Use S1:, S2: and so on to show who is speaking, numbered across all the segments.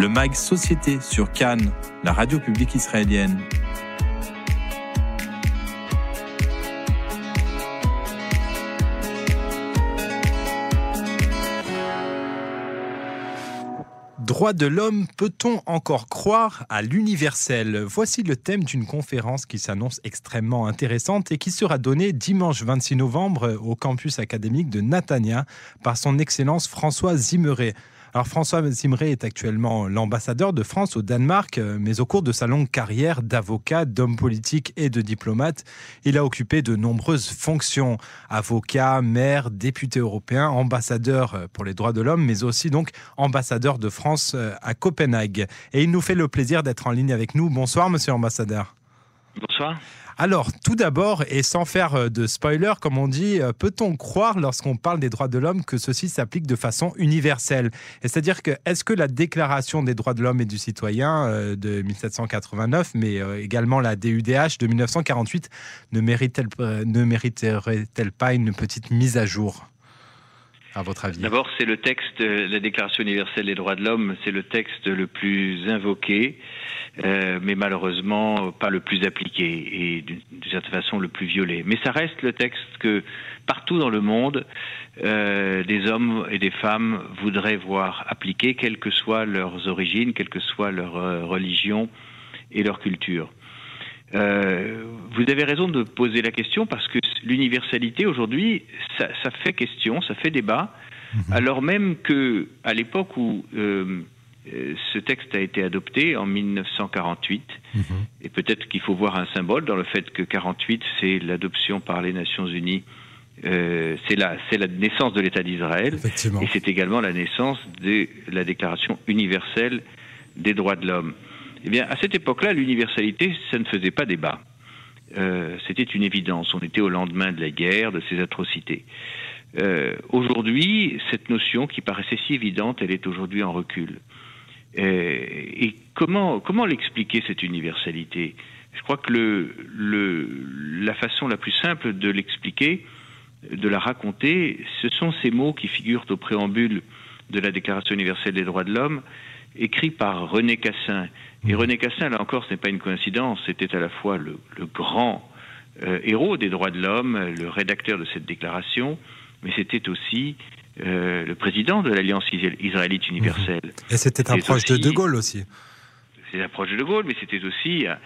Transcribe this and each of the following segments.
S1: le MAG Société sur Cannes, la radio publique israélienne. Droit de l'homme, peut-on encore croire à l'universel? Voici le thème d'une conférence qui s'annonce extrêmement intéressante et qui sera donnée dimanche 26 novembre au campus académique de Natania par son Excellence François Zimmeret. Alors François Zimré est actuellement l'ambassadeur de France au Danemark, euh, mais au cours de sa longue carrière d'avocat, d'homme politique et de diplomate, il a occupé de nombreuses fonctions avocat, maire, député européen, ambassadeur euh, pour les droits de l'homme, mais aussi donc ambassadeur de France euh, à Copenhague. Et il nous fait le plaisir d'être en ligne avec nous. Bonsoir, monsieur l'ambassadeur.
S2: Bonsoir.
S1: Alors, tout d'abord, et sans faire euh, de spoiler, comme on dit, euh, peut-on croire, lorsqu'on parle des droits de l'homme, que ceci s'applique de façon universelle? C'est-à-dire que, est-ce que la Déclaration des droits de l'homme et du citoyen euh, de 1789, mais également la DUDH de 1948, ne mériterait-elle pas une petite mise à jour? À votre avis.
S2: D'abord, c'est le texte, la Déclaration universelle des droits de l'homme, c'est le texte le plus invoqué, euh, mais malheureusement pas le plus appliqué et d'une certaine façon le plus violé. Mais ça reste le texte que partout dans le monde, euh, des hommes et des femmes voudraient voir appliqué, quelles que soient leurs origines, quelle que soit leur euh, religion et leur culture. Euh, vous avez raison de poser la question parce que l'universalité aujourd'hui, ça, ça, fait question, ça fait débat, mhm. alors même que à l'époque où euh, euh, ce texte a été adopté en 1948, mhm. et peut-être qu'il faut voir un symbole dans le fait que 48, c'est l'adoption par les Nations Unies, euh, c'est la, la naissance de l'État d'Israël, et c'est également la naissance de la Déclaration universelle des droits de l'homme. Eh bien, à cette époque-là, l'universalité, ça ne faisait pas débat. Euh, C'était une évidence. On était au lendemain de la guerre, de ces atrocités. Euh, aujourd'hui, cette notion qui paraissait si évidente, elle est aujourd'hui en recul. Euh, et comment, comment l'expliquer, cette universalité? Je crois que le, le, la façon la plus simple de l'expliquer, de la raconter, ce sont ces mots qui figurent au préambule de la Déclaration universelle des droits de l'homme, écrits par René Cassin. Et René Cassin, là encore, ce n'est pas une coïncidence, c'était à la fois le, le grand euh, héros des droits de l'homme, le rédacteur de cette déclaration, mais c'était aussi euh, le président de l'Alliance israélite universelle.
S1: Et c'était un proche de De Gaulle aussi.
S2: C'est un proche de De Gaulle, mais c'était aussi un,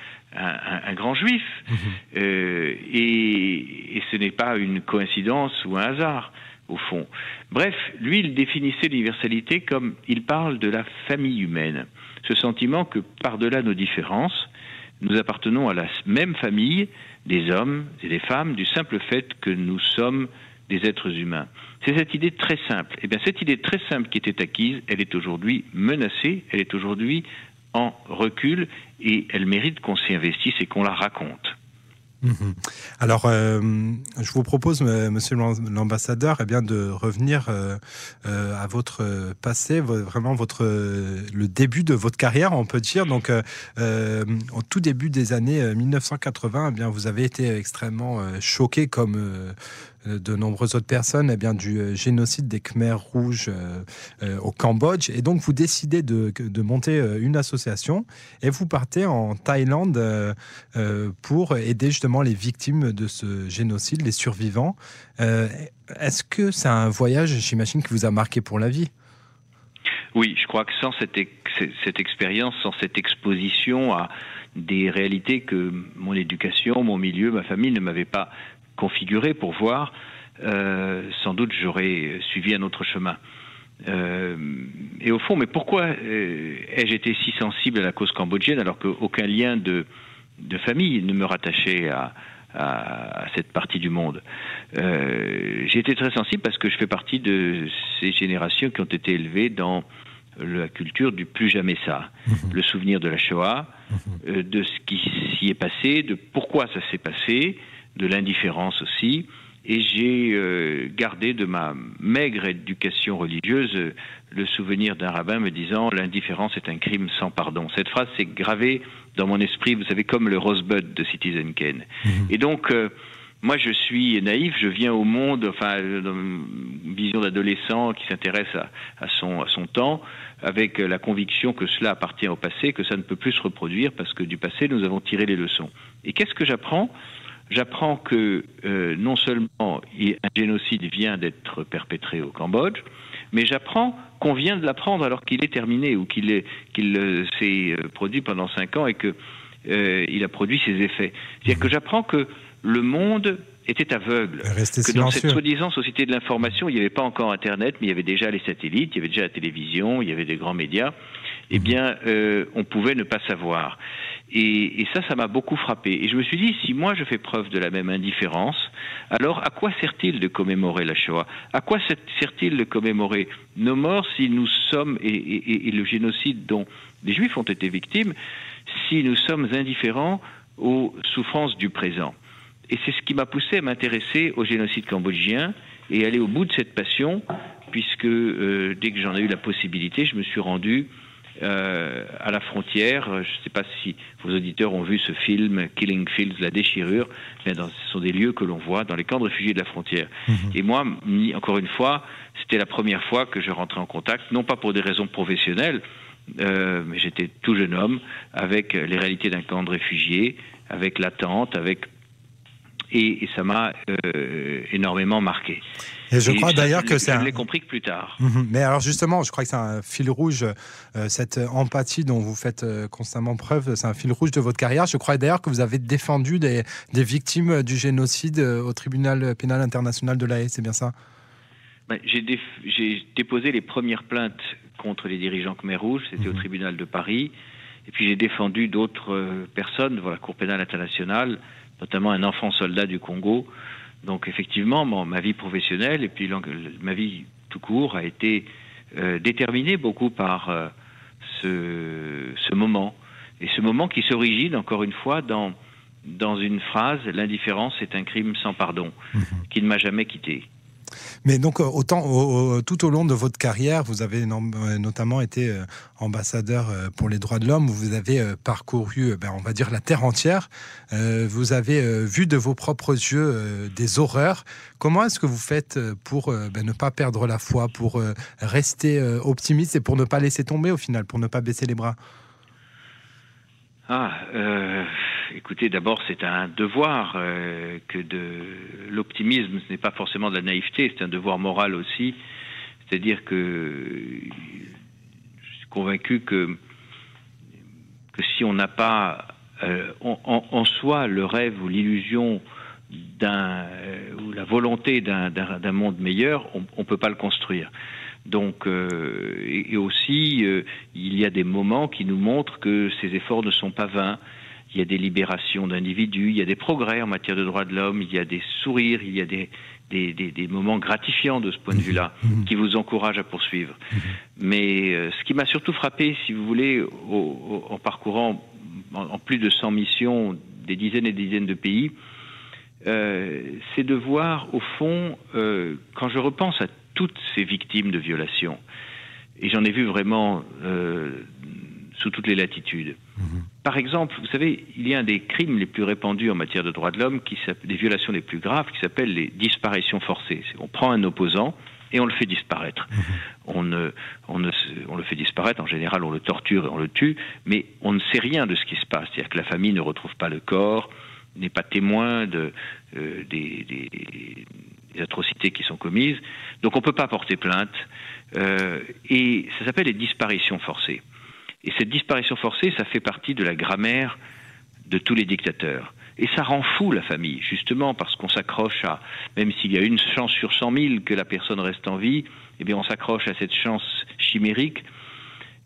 S2: un, grand juif. Mhm. Euh, et, et, ce n'est pas une coïncidence ou un hasard, au fond. Bref, lui, il définissait l'universalité comme il parle de la famille humaine. Ce sentiment que, par-delà nos différences, nous appartenons à la même famille des hommes et des femmes du simple fait que nous sommes des êtres humains. C'est cette idée très simple. Et eh bien, cette idée très simple qui était acquise, elle est aujourd'hui menacée, elle est aujourd'hui en recul et elle mérite qu'on s'y investisse et qu'on la raconte.
S1: Mhm. Alors, euh, je vous propose, Monsieur l'ambassadeur, eh bien de revenir euh, euh, à votre passé, vraiment votre le début de votre carrière, on peut dire. Donc, au tout début des années 1980, eh bien vous avez été extrêmement choqué, comme de nombreuses autres personnes, eh bien du génocide des Khmers rouges au Cambodge. Et donc, vous décidez de, de, monter une association et vous partez en Thaïlande pour aider justement les victimes de ce génocide, les survivants. Euh, est-ce que c'est un voyage, j'imagine, qui vous a marqué pour la vie?
S2: Oui, je crois que sans cette, cette expérience, sans cette exposition à des réalités que mon éducation, mon milieu, ma famille ne m'avaient pas configurées pour voir, euh, sans doute j'aurais suivi un autre chemin. Euh, et au fond, mais pourquoi ai-je été si sensible à la cause cambodgienne alors qu'aucun lien de, de famille ne me rattachait à, à, cette partie du monde? Euh, j'ai été très sensible parce que je fais partie de ces générations qui ont été élevées dans la culture du plus jamais ça, mhm. le souvenir de la Shoah, euh, de ce qui s'y est passé, de pourquoi ça s'est passé, de l'indifférence aussi, et j'ai euh, gardé de ma maigre éducation religieuse euh, le souvenir d'un rabbin me disant l'indifférence est un crime sans pardon. Cette phrase s'est gravée dans mon esprit, vous savez, comme le rosebud de Citizen Kane. Mhm. Et donc, euh, moi, je suis naïf, je viens au monde, enfin, dans une vision d'adolescent qui s'intéresse à, son, à son temps, avec la conviction que cela appartient au passé, que ça ne peut plus se reproduire, parce que du passé, nous avons tiré les leçons. Et qu'est-ce que j'apprends? J'apprends que euh, non seulement un génocide vient d'être perpétré au Cambodge, mais j'apprends qu'on vient de l'apprendre alors qu'il est terminé ou qu'il qu'il euh, s'est euh, produit pendant cinq ans et que il a produit ses effets. C'est-à-dire que j'apprends que le monde était aveugle.
S1: que
S2: dans cette soi-disant société de l'information, il n'y avait pas encore Internet, mais il y avait déjà les satellites, il y avait déjà la télévision, il y avait des grands médias. Eh mhm. bien, euh, on pouvait ne pas savoir. Et, ça, ça m'a beaucoup frappé. Et je me suis dit, si moi je fais preuve de la même indifférence, alors à quoi sert-il de commémorer la Shoah? À quoi sert-il de commémorer nos morts si nous sommes, et le génocide dont les Juifs ont été victimes, si nous sommes indifférents aux souffrances du présent? Et c'est ce qui m'a poussé à m'intéresser au génocide cambodgien et aller au bout de cette passion, puisque euh, dès que j'en ai eu la possibilité, je me suis rendu euh, à la frontière. Je ne sais pas si vos auditeurs ont vu ce film Killing Fields, la déchirure. Mais dans, ce sont des lieux que l'on voit dans les camps de réfugiés de la frontière. Mhm. Et moi, encore une fois, c'était la première fois que je rentrais en contact, non pas pour des raisons professionnelles, euh, mais j'étais tout jeune homme avec les réalités d'un camp de réfugiés, avec l'attente, avec et, ça m'a euh, énormément marqué.
S1: Et je crois d'ailleurs que c'est.
S2: Je l'ai compris que plus tard.
S1: Mhm. Mais alors justement, je crois que c'est un fil rouge, euh, cette empathie dont vous faites euh, constamment preuve, c'est un fil rouge de votre carrière. Je crois d'ailleurs que vous avez défendu des, des victimes du génocide au tribunal pénal international de l'AE, c'est bien ça?
S2: Ben, J'ai déposé les premières plaintes contre les dirigeants Khmer Rouge, c'était au mhm. tribunal de Paris. Et puis j'ai défendu d'autres personnes devant la Cour pénale internationale notamment un enfant soldat du Congo. Donc effectivement, ma vie professionnelle et puis ma vie tout court a été euh, déterminée beaucoup par euh, ce, moment. Et ce moment qui s'origine, encore une fois, dans, dans une phrase, l'indifférence est un crime sans pardon, mhm. qui ne m'a jamais quitté.
S1: Mais donc, euh, tout au long de votre carrière, vous avez euh, notamment été euh, ambassadeur pour les droits de l'homme, vous avez parcouru, ben, on va dire, la terre entière. vous avez vu de vos propres yeux des horreurs. Comment est-ce que vous faites pour ben, ne pas perdre la foi, pour rester optimiste et pour ne pas laisser tomber au final, pour ne pas baisser les bras?
S2: Ah, écoutez, d'abord, c'est un devoir euh, que de l'optimisme, ce n'est pas forcément de la naïveté, c'est un devoir moral aussi. C'est-à-dire que je suis convaincu que, que si on n'a pas euh, en, soi le rêve ou l'illusion d'un euh, ou la volonté d'un monde meilleur, on ne peut pas le construire. Donc, et, aussi, il y a des moments qui nous montrent que ces efforts ne sont pas vains il y a des libérations d'individus, il y a des progrès en matière de droits de l'homme, il y a des sourires, il y a des, des, des, moments gratifiants de ce point de mhm. vue-là, mhm. qui vous encouragent à poursuivre. Mhm. Mais euh, ce qui m'a surtout frappé, si vous voulez, en parcourant en, plus de 100 missions, des dizaines et des dizaines de pays, euh, c'est de voir, au fond, euh, quand je repense à toutes ces victimes de violations, et j'en ai vu vraiment sous toutes les latitudes. Mhm. Par exemple, vous savez, il y a un des crimes les plus répandus en matière de droits de l'homme, des violations les plus graves, qui s'appelle les disparitions forcées. On prend un opposant et on le fait disparaître. Mhm. On, ne, on, ne, on, le fait disparaître, en général on le torture et on le tue, mais on ne sait rien de ce qui se passe. C'est-à-dire que la famille ne retrouve pas le corps, n'est pas témoin de, euh, des, des, atrocités qui sont commises, donc on ne peut pas porter plainte. Euh, et ça s'appelle les disparitions forcées. Et cette disparition forcée, ça fait partie de la grammaire de tous les dictateurs. Et ça rend fou la famille, justement parce qu'on s'accroche à, même s'il y a une chance sur cent mille que la personne reste en vie, eh bien on s'accroche à cette chance chimérique.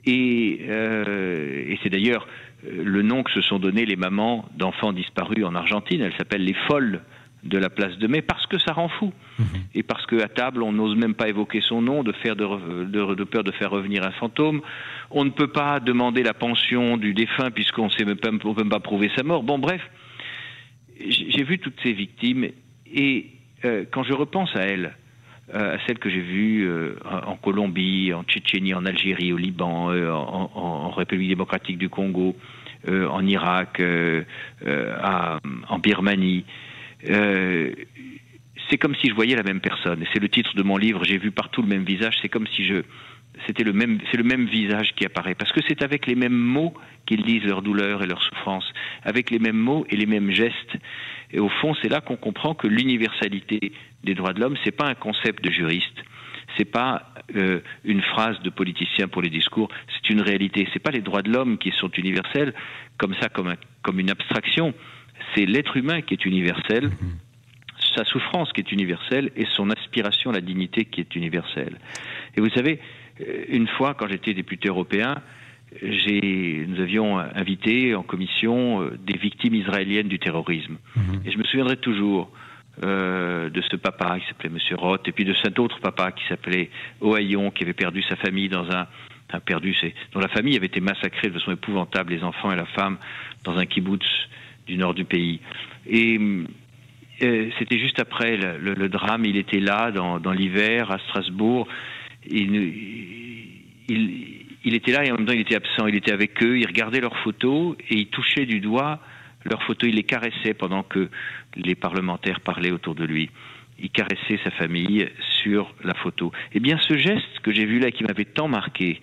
S2: Et, euh, et c'est d'ailleurs euh, le nom que se sont donnés les mamans d'enfants disparus en Argentine. Elles s'appellent les folles de la place de mai parce que ça rend fou. Mhm. et parce qu'à table on n'ose même pas évoquer son nom de, faire de, peur de faire revenir un fantôme. On ne peut pas demander la pension du défunt puisqu'on ne peut même pas prouver sa mort. Bon bref j'ai vu toutes ces victimes et euh, quand je repense à elles euh, à celles que j'ai vues euh, en Colombie en Tchétchénie en Algérie au Liban en, en, République démocratique du Congo en Irak en Birmanie c'est comme si je voyais la même personne. C'est le titre de mon livre. J'ai vu partout le même visage. C'est comme si je, c'était le même, c'est le même visage qui apparaît. Parce que c'est avec les mêmes mots qu'ils disent leur douleur et leur souffrance, avec les mêmes mots et les mêmes gestes. Et au fond, c'est là qu'on comprend que l'universalité des droits de l'homme, c'est pas un concept de juriste, c'est pas euh, une phrase de politicien pour les discours, c'est une réalité. C'est pas les droits de l'homme qui sont universels comme ça, comme une abstraction. C'est l'être humain qui est universel. Mm-hmm sa souffrance qui est universelle et son aspiration à la dignité qui est universelle. Et vous savez, euh, une fois, quand j'étais député européen, nous avions invité en commission euh, des victimes israéliennes du terrorisme. Mhm. Et je me souviendrai toujours euh, de ce papa qui s'appelait Monsieur Roth, et puis de cet autre papa qui s'appelait Ohayon, qui avait perdu sa famille dans un, perdu, dont la famille avait été massacrée de façon épouvantable, les enfants et la femme, dans un kibbutz du nord du pays. Et euh, c'était juste après le, drame. Il était là dans, l'hiver à Strasbourg. Il, était là et en même temps il était absent. Il était avec eux. Il regardait leurs photos et il touchait du doigt leurs photos. Il les caressait pendant que les parlementaires parlaient autour de lui. Il caressait sa famille sur la photo. Eh bien, ce geste que j'ai vu là, qui m'avait tant marqué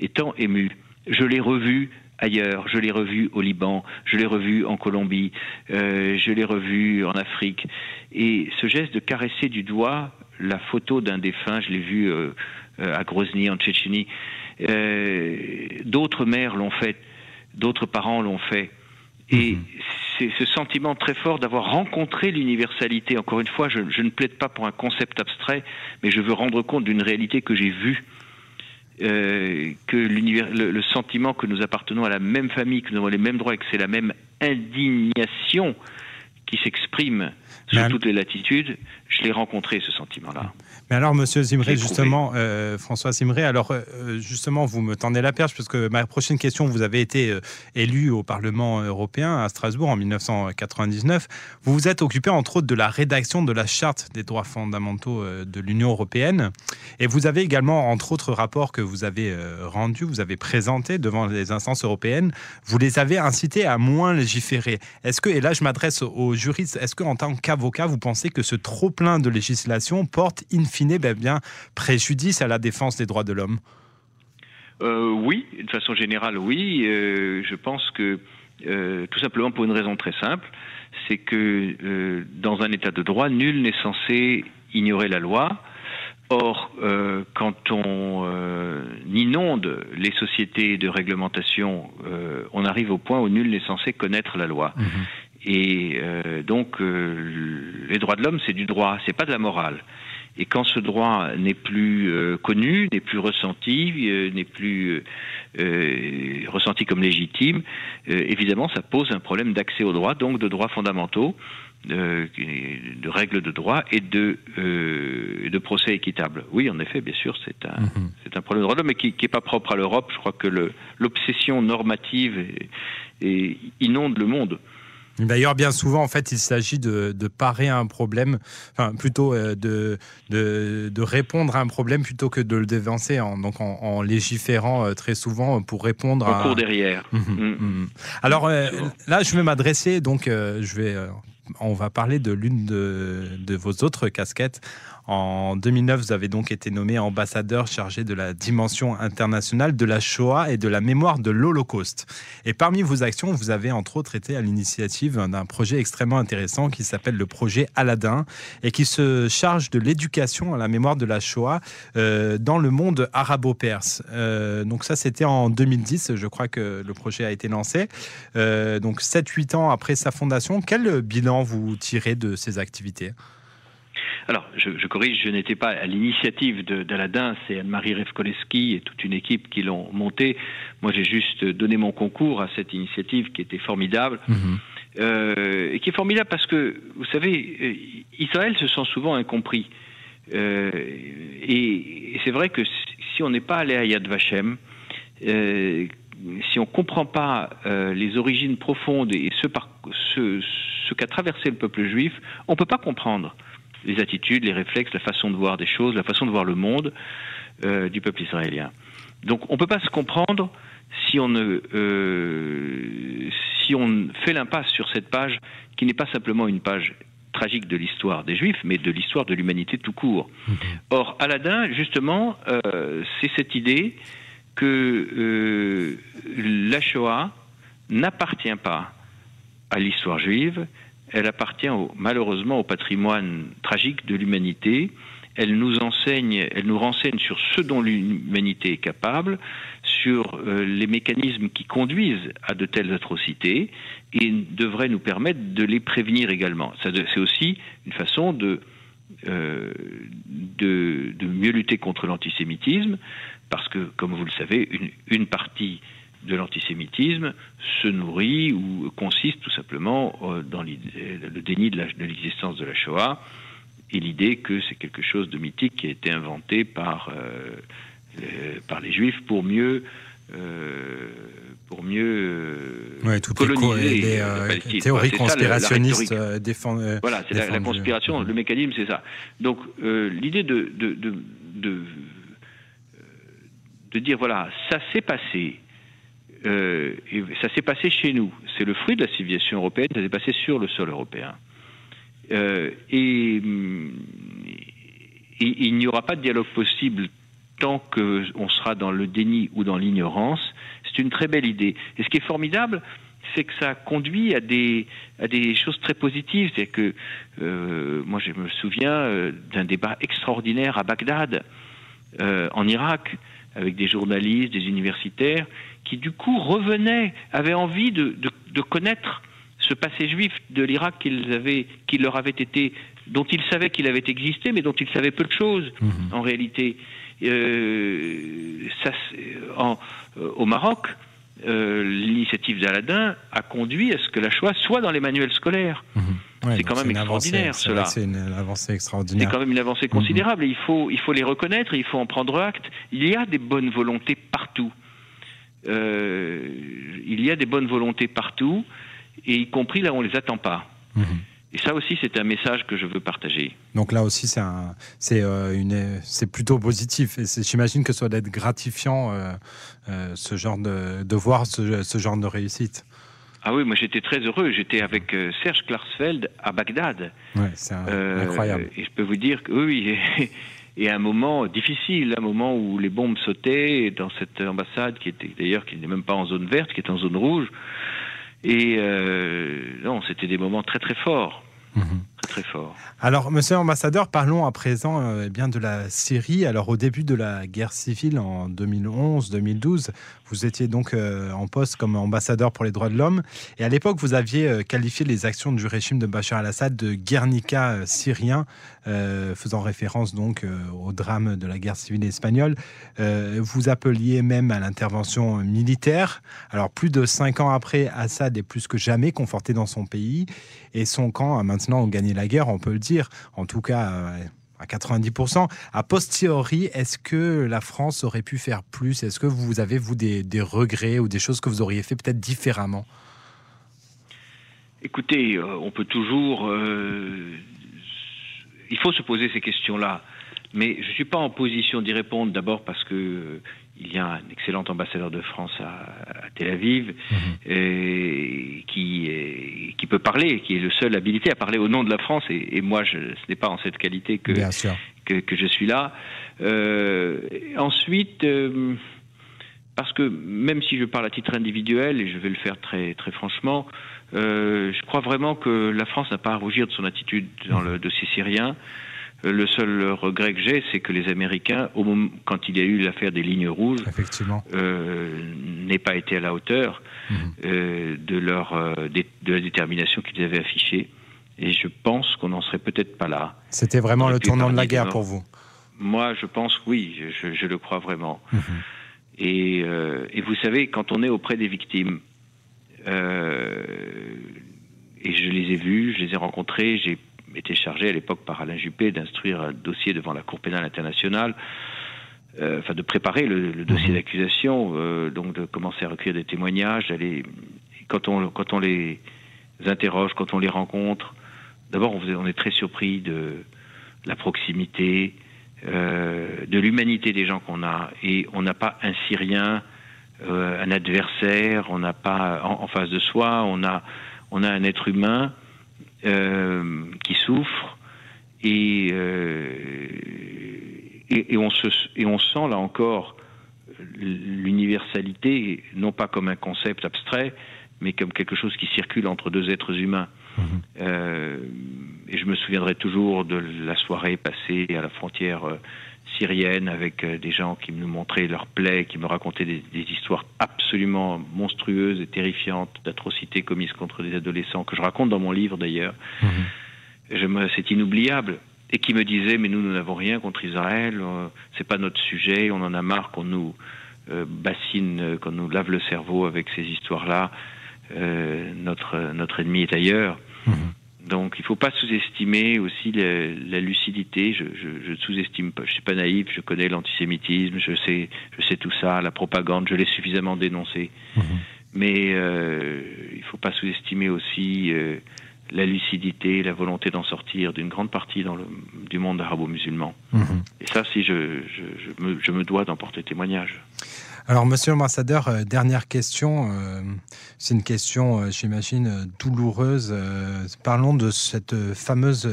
S2: et tant ému, je l'ai revu ailleurs. Je l'ai revu au Liban, je l'ai revu en Colombie, euh, je l'ai revu en Afrique. Et ce geste de caresser du doigt la photo d'un défunt, je l'ai vu euh, euh, à Grozny, en Tchétchénie. d'autres mères l'ont fait, d'autres parents l'ont fait. Et mhm. c'est ce sentiment très fort d'avoir rencontré l'universalité. Encore une fois, je, je, ne plaide pas pour un concept abstrait, mais je veux rendre compte d'une réalité que j'ai vue euh, que le, le, sentiment que nous appartenons à la même famille, que nous avons les mêmes droits et que c'est la même indignation qui s'exprime sur toutes les latitudes, je l'ai rencontré ce sentiment-là.
S1: Mais alors, Monsieur Zimré, justement, euh, François Zimré, alors euh, justement, vous me tendez la perche parce que ma prochaine question, vous avez été euh, élu au Parlement européen à Strasbourg en 1999. Vous vous êtes occupé entre autres de la rédaction de la charte des droits fondamentaux de l'Union européenne, et vous avez également, entre autres rapports que vous avez rendus, vous avez présentés devant les instances européennes, vous les avez incités à moins légiférer. Est-ce que, et là, je m'adresse aux juristes, est-ce qu'en tant qu'avocat, vous pensez que ce trop plein de législation porte in fine ben bien, préjudice à la défense des droits de l'homme?
S2: Euh, Oui, de façon générale, oui. Euh, je pense que euh, tout simplement pour une raison très simple, c'est que dans un état de droit, nul n'est censé ignorer la loi. Or, quand on inonde les sociétés de réglementation, on arrive au point où nul n'est censé connaître la loi. Mhm. Et donc, les droits de l'homme, c'est du droit, c'est pas de la morale. Et quand ce droit n'est plus euh, connu, n'est plus ressenti, euh, n'est plus euh, ressenti comme légitime, évidemment, ça pose un problème d'accès aux droits, donc de droits fondamentaux, de, règles de droit et de, de procès équitables. Oui, en effet, bien sûr, c'est un, mhm. c'est un problème de droit, mais qui n'est pas propre à l'Europe. Je crois que l'obsession normative inonde le monde.
S1: D'ailleurs, bien souvent, en fait, il s'agit de, parer à un problème, enfin, plutôt euh, de, de, répondre à un problème plutôt que de le dévancer, en, donc en, légiférant euh, très souvent pour répondre
S2: à. cours derrière. Mmh, mmh,
S1: mmh. Alors euh, là, je vais m'adresser, donc, je vais on va parler de l'une de, de, vos autres casquettes. En 2009, vous avez donc été nommé ambassadeur chargé de la dimension internationale de la Shoah et de la mémoire de l'Holocauste. Et parmi vos actions, vous avez entre autres été à l'initiative d'un projet extrêmement intéressant qui s'appelle le projet Aladdin et qui se charge de l'éducation à la mémoire de la Shoah euh, dans le monde arabo-perse. Euh, donc ça, c'était en 2010, je crois que le projet a été lancé. Euh, donc 7-8 ans après sa fondation, quel bilan vous tirez de ces activités?
S2: Alors, je, corrige, je n'étais pas à l'initiative d'Aladin, c'est Anne-Marie Revkoleski et toute une équipe qui l'ont monté. Moi, j'ai juste donné mon concours à cette initiative qui était formidable. Mhm. Euh, et qui est formidable parce que, vous savez, euh, Israël se sent souvent incompris. Euh, et, c'est vrai que si on n'est pas allé à Yad Vashem, si on ne comprend pas les origines profondes et ce, ce, ce qu'a traversé le peuple juif, on ne peut pas comprendre les attitudes, les réflexes, la façon de voir des choses, la façon de voir le monde euh, du peuple israélien. Donc on ne peut pas se comprendre si on, ne, euh, si on fait l'impasse sur cette page qui n'est pas simplement une page tragique de l'histoire des Juifs, mais de l'histoire de l'humanité tout court. Or, Aladin, justement, euh, c'est cette idée que la Shoah n'appartient pas à l'histoire juive, elle appartient malheureusement au patrimoine tragique de l'humanité. Elle nous enseigne, elle nous renseigne sur ce dont l'humanité est capable, sur euh, les mécanismes qui conduisent à de telles atrocités, et devrait nous permettre de les prévenir également. C'est aussi une façon de, euh, de, mieux lutter contre l'antisémitisme, parce que, comme vous le savez, une partie de l'antisémitisme se nourrit ou consiste tout simplement euh, dans le déni de l'existence de, la Shoah et l'idée que c'est quelque chose de mythique qui a été inventé par, euh, les, par les Juifs pour mieux euh, pour mieux
S1: ouais, coloniser les, les théories conspirationnistes défendent.
S2: Voilà, c'est la, conspiration, le mécanisme, c'est ça. Donc l'idée de, de, de, de, de dire voilà, ça s'est passé, euh, ça s'est passé chez nous. C'est le fruit de la civilisation européenne, ça s'est passé sur le sol européen. Euh, et, il n'y aura pas de dialogue possible tant qu'on sera dans le déni ou dans l'ignorance. C'est une très belle idée. Et ce qui est formidable, c'est que ça conduit à des, choses très positives. C'est que euh, moi, je me souviens d'un débat extraordinaire à Bagdad, en Irak, avec des journalistes, des universitaires, qui du coup revenaient, avaient envie de, de, connaître ce passé juif de l'Irak qu'ils avaient, qui leur avait été, dont ils savaient qu'il avait existé, mais dont ils savaient peu de choses mhm. en réalité. Euh, ça, en, euh, au Maroc, euh, l'initiative d'Aladin a conduit à ce que la Shoah soit dans les manuels scolaires. C'est quand même extraordinaire, cela.
S1: C'est une avancée extraordinaire.
S2: C'est quand même une avancée considérable. Et il faut, il faut les reconnaître, il faut en prendre acte. Il y a des bonnes volontés partout. Euh, il y a des bonnes volontés partout, et y compris là où on ne les attend pas. Mhm. Et ça aussi, c'est un message que je veux partager.
S1: Donc là aussi, c'est c'est euh, plutôt positif. Et j'imagine que ça doit être gratifiant, euh, ce genre de, de voir ce, genre de réussite.
S2: Ah oui, moi j'étais très heureux. J'étais avec Serge Klarsfeld à Bagdad.
S1: Ouais, c'est incroyable.
S2: Et je peux vous dire que oui, et à un moment difficile, un moment où les bombes sautaient dans cette ambassade qui était d'ailleurs qui n'est même pas en zone verte, qui est en zone rouge. Et euh, non, c'était des moments très très forts. Mhm. Fort.
S1: Alors, monsieur l'ambassadeur, parlons à présent euh, eh bien de la Syrie. Alors, au début de la guerre civile en 2011-2012, vous étiez donc euh, en poste comme ambassadeur pour les droits de l'homme. Et à l'époque, vous aviez euh, qualifié les actions du régime de Bachar al-Assad de Guernica syrien, faisant référence donc au drame de la guerre civile espagnole. vous appeliez même à l'intervention militaire. Alors, plus de cinq ans après, Assad est plus que jamais conforté dans son pays. Et son camp a maintenant gagné la guerre, on peut le dire, en tout cas euh, à 90%. A posteriori, est-ce que la France aurait pu faire plus? Est-ce que vous avez, vous, des, regrets ou des choses que vous auriez fait peut-être différemment?
S2: Écoutez, euh, on peut toujours... Euh, il faut se poser ces questions-là. Mais je ne suis pas en position d'y répondre d'abord parce que il y a un excellent ambassadeur de France à, Tel Aviv mhm. et qui, qui peut parler, qui est le seul habilité à parler au nom de la France. Et, moi, je, ce n'est pas en cette qualité que, que, que, je suis là. Euh, ensuite, euh, parce que même si je parle à titre individuel, et je vais le faire très, très franchement, euh, je crois vraiment que la France n'a pas à rougir de son attitude dans le dossier syrien. Le seul regret que j'ai, c'est que les Américains, au moment, quand il y a eu l'affaire des lignes rouges, euh, n'aient pas été à la hauteur mhm. euh, de, leur, euh, de la détermination qu'ils avaient affichée. Et je pense qu'on n'en serait peut-être pas là.
S1: C'était vraiment le tournant de la guerre pour vous
S2: Moi, je pense oui, je, le crois vraiment. Mhm. Et, et, vous savez, quand on est auprès des victimes, et je les ai vus, je les ai rencontrés, j'ai était chargé à l'époque par Alain Juppé d'instruire un dossier devant la Cour pénale internationale, euh, enfin de préparer le, dossier mhm. d'accusation, euh, donc de commencer à recueillir des témoignages, quand on quand on les interroge, quand on les rencontre, d'abord on, on, est très surpris de la proximité, euh, de l'humanité des gens qu'on a, et on n'a pas un Syrien, un adversaire, on n'a pas en, en, face de soi, on a on a un être humain qui souffrent et, et, on se, et on sent là encore l'universalité, non pas comme un concept abstrait, mais comme quelque chose qui circule entre deux êtres humains. Mhm. Euh, et je me souviendrai toujours de la soirée passée à la frontière euh, syrienne avec euh, des gens qui nous montraient leurs plaies, qui me racontaient des, histoires absolument monstrueuses et terrifiantes d'atrocités commises contre des adolescents, que je raconte dans mon livre d'ailleurs. Mhm. C'est inoubliable. Et qui me disaient, mais nous, nous n'avons rien contre Israël, c'est pas notre sujet, on en a marre qu'on nous bassine, qu'on nous lave le cerveau avec ces histoires-là. Euh, notre, notre ennemi est ailleurs. Mhm. Donc il ne faut pas sous-estimer aussi la, lucidité. Je, je, sous-estime pas. Je suis pas naïf. Je connais l'antisémitisme. Je sais, je sais tout ça. La propagande, je l'ai suffisamment dénoncé. Mhm. Mais euh, il ne faut pas sous-estimer aussi euh, la lucidité, la volonté d'en sortir d'une grande partie dans le, du monde arabo-musulman. Mhm. Et ça, si je, je, me, je me dois d'en porter témoignage.
S1: Alors, monsieur l'ambassadeur, euh, dernière question. Euh, c'est une question, euh, j'imagine, douloureuse. parlons de cette fameuse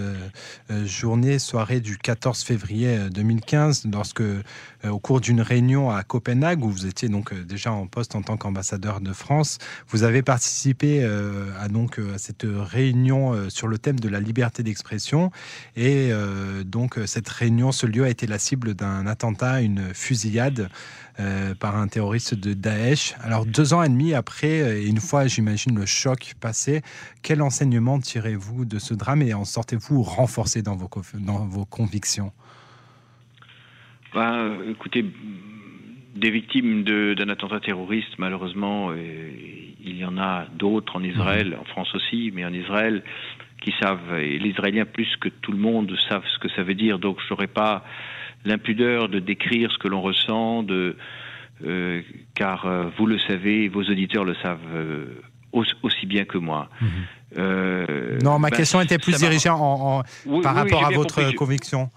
S1: journée, soirée du 14 février 2015, lorsque, au cours d'une réunion à Copenhague, où vous étiez donc déjà en poste en tant qu'ambassadeur de France, vous avez participé à, donc, à cette réunion sur le thème de la liberté d'expression. Et donc, cette réunion, ce lieu a été la cible d'un attentat, une fusillade. Euh, par un terroriste de Daesh. Alors deux ans et demi après, euh, et une fois, j'imagine, le choc passé, quel enseignement tirez-vous de ce drame et en sortez-vous renforcé dans vos, dans vos convictions?
S2: Bah, Écoutez, des victimes d'un attentat terroriste, malheureusement, euh, il y en a d'autres en Israël, mhm. en France aussi, mais en Israël, qui savent, et les Israéliens plus que tout le monde savent ce que ça veut dire, donc je n'aurais pas l'impudeur de décrire ce que l'on ressent, de, euh, car euh, vous le savez, vos auditeurs le savent euh, aussi bien que moi.
S1: Mhm. non, ma ben, question était plus dirigée en, par rapport à votre conviction.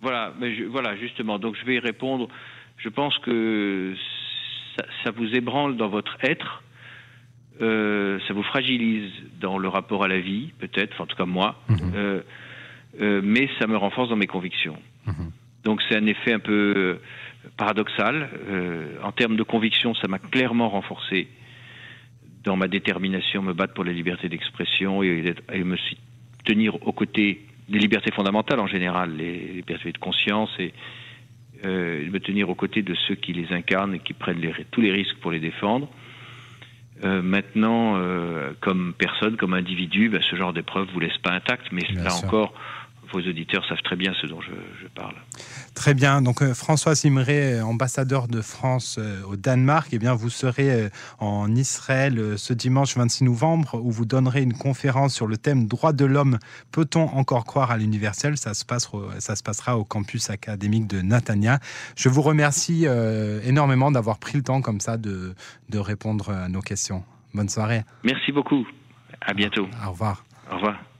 S2: Voilà, mais voilà, justement. Donc je vais y répondre. Je pense que ça, vous ébranle dans votre être. ça vous fragilise dans le rapport à la vie, peut-être, en tout cas moi, mhm. mais ça me renforce dans mes convictions. Mhm. Donc c'est un effet un peu euh, paradoxal. Euh, en termes de conviction, ça m'a clairement renforcé dans ma détermination à me battre pour la liberté d'expression et, me tenir aux côtés des libertés fondamentales en général, les libertés de conscience et euh, me tenir aux côtés de ceux qui les incarnent et qui prennent tous les risques pour les défendre. maintenant, comme personne, comme individu, ben, ce genre d'épreuve vous laisse pas intact, mais là encore, vos auditeurs savent très bien ce dont je, parle.
S1: Très bien. Donc euh, François Simré, ambassadeur de France euh, au Danemark, eh bien vous serez euh, en Israël ce dimanche 26 novembre où vous donnerez une conférence sur le thème droit de l'homme. Peut-on encore croire à l'universel? Ça se, passe, ça se passera au campus académique de Natania. Je vous remercie énormément d'avoir pris le temps comme ça de, de répondre à nos questions. Bonne soirée.
S2: Merci beaucoup. À bientôt.
S1: Au revoir.
S2: Au revoir.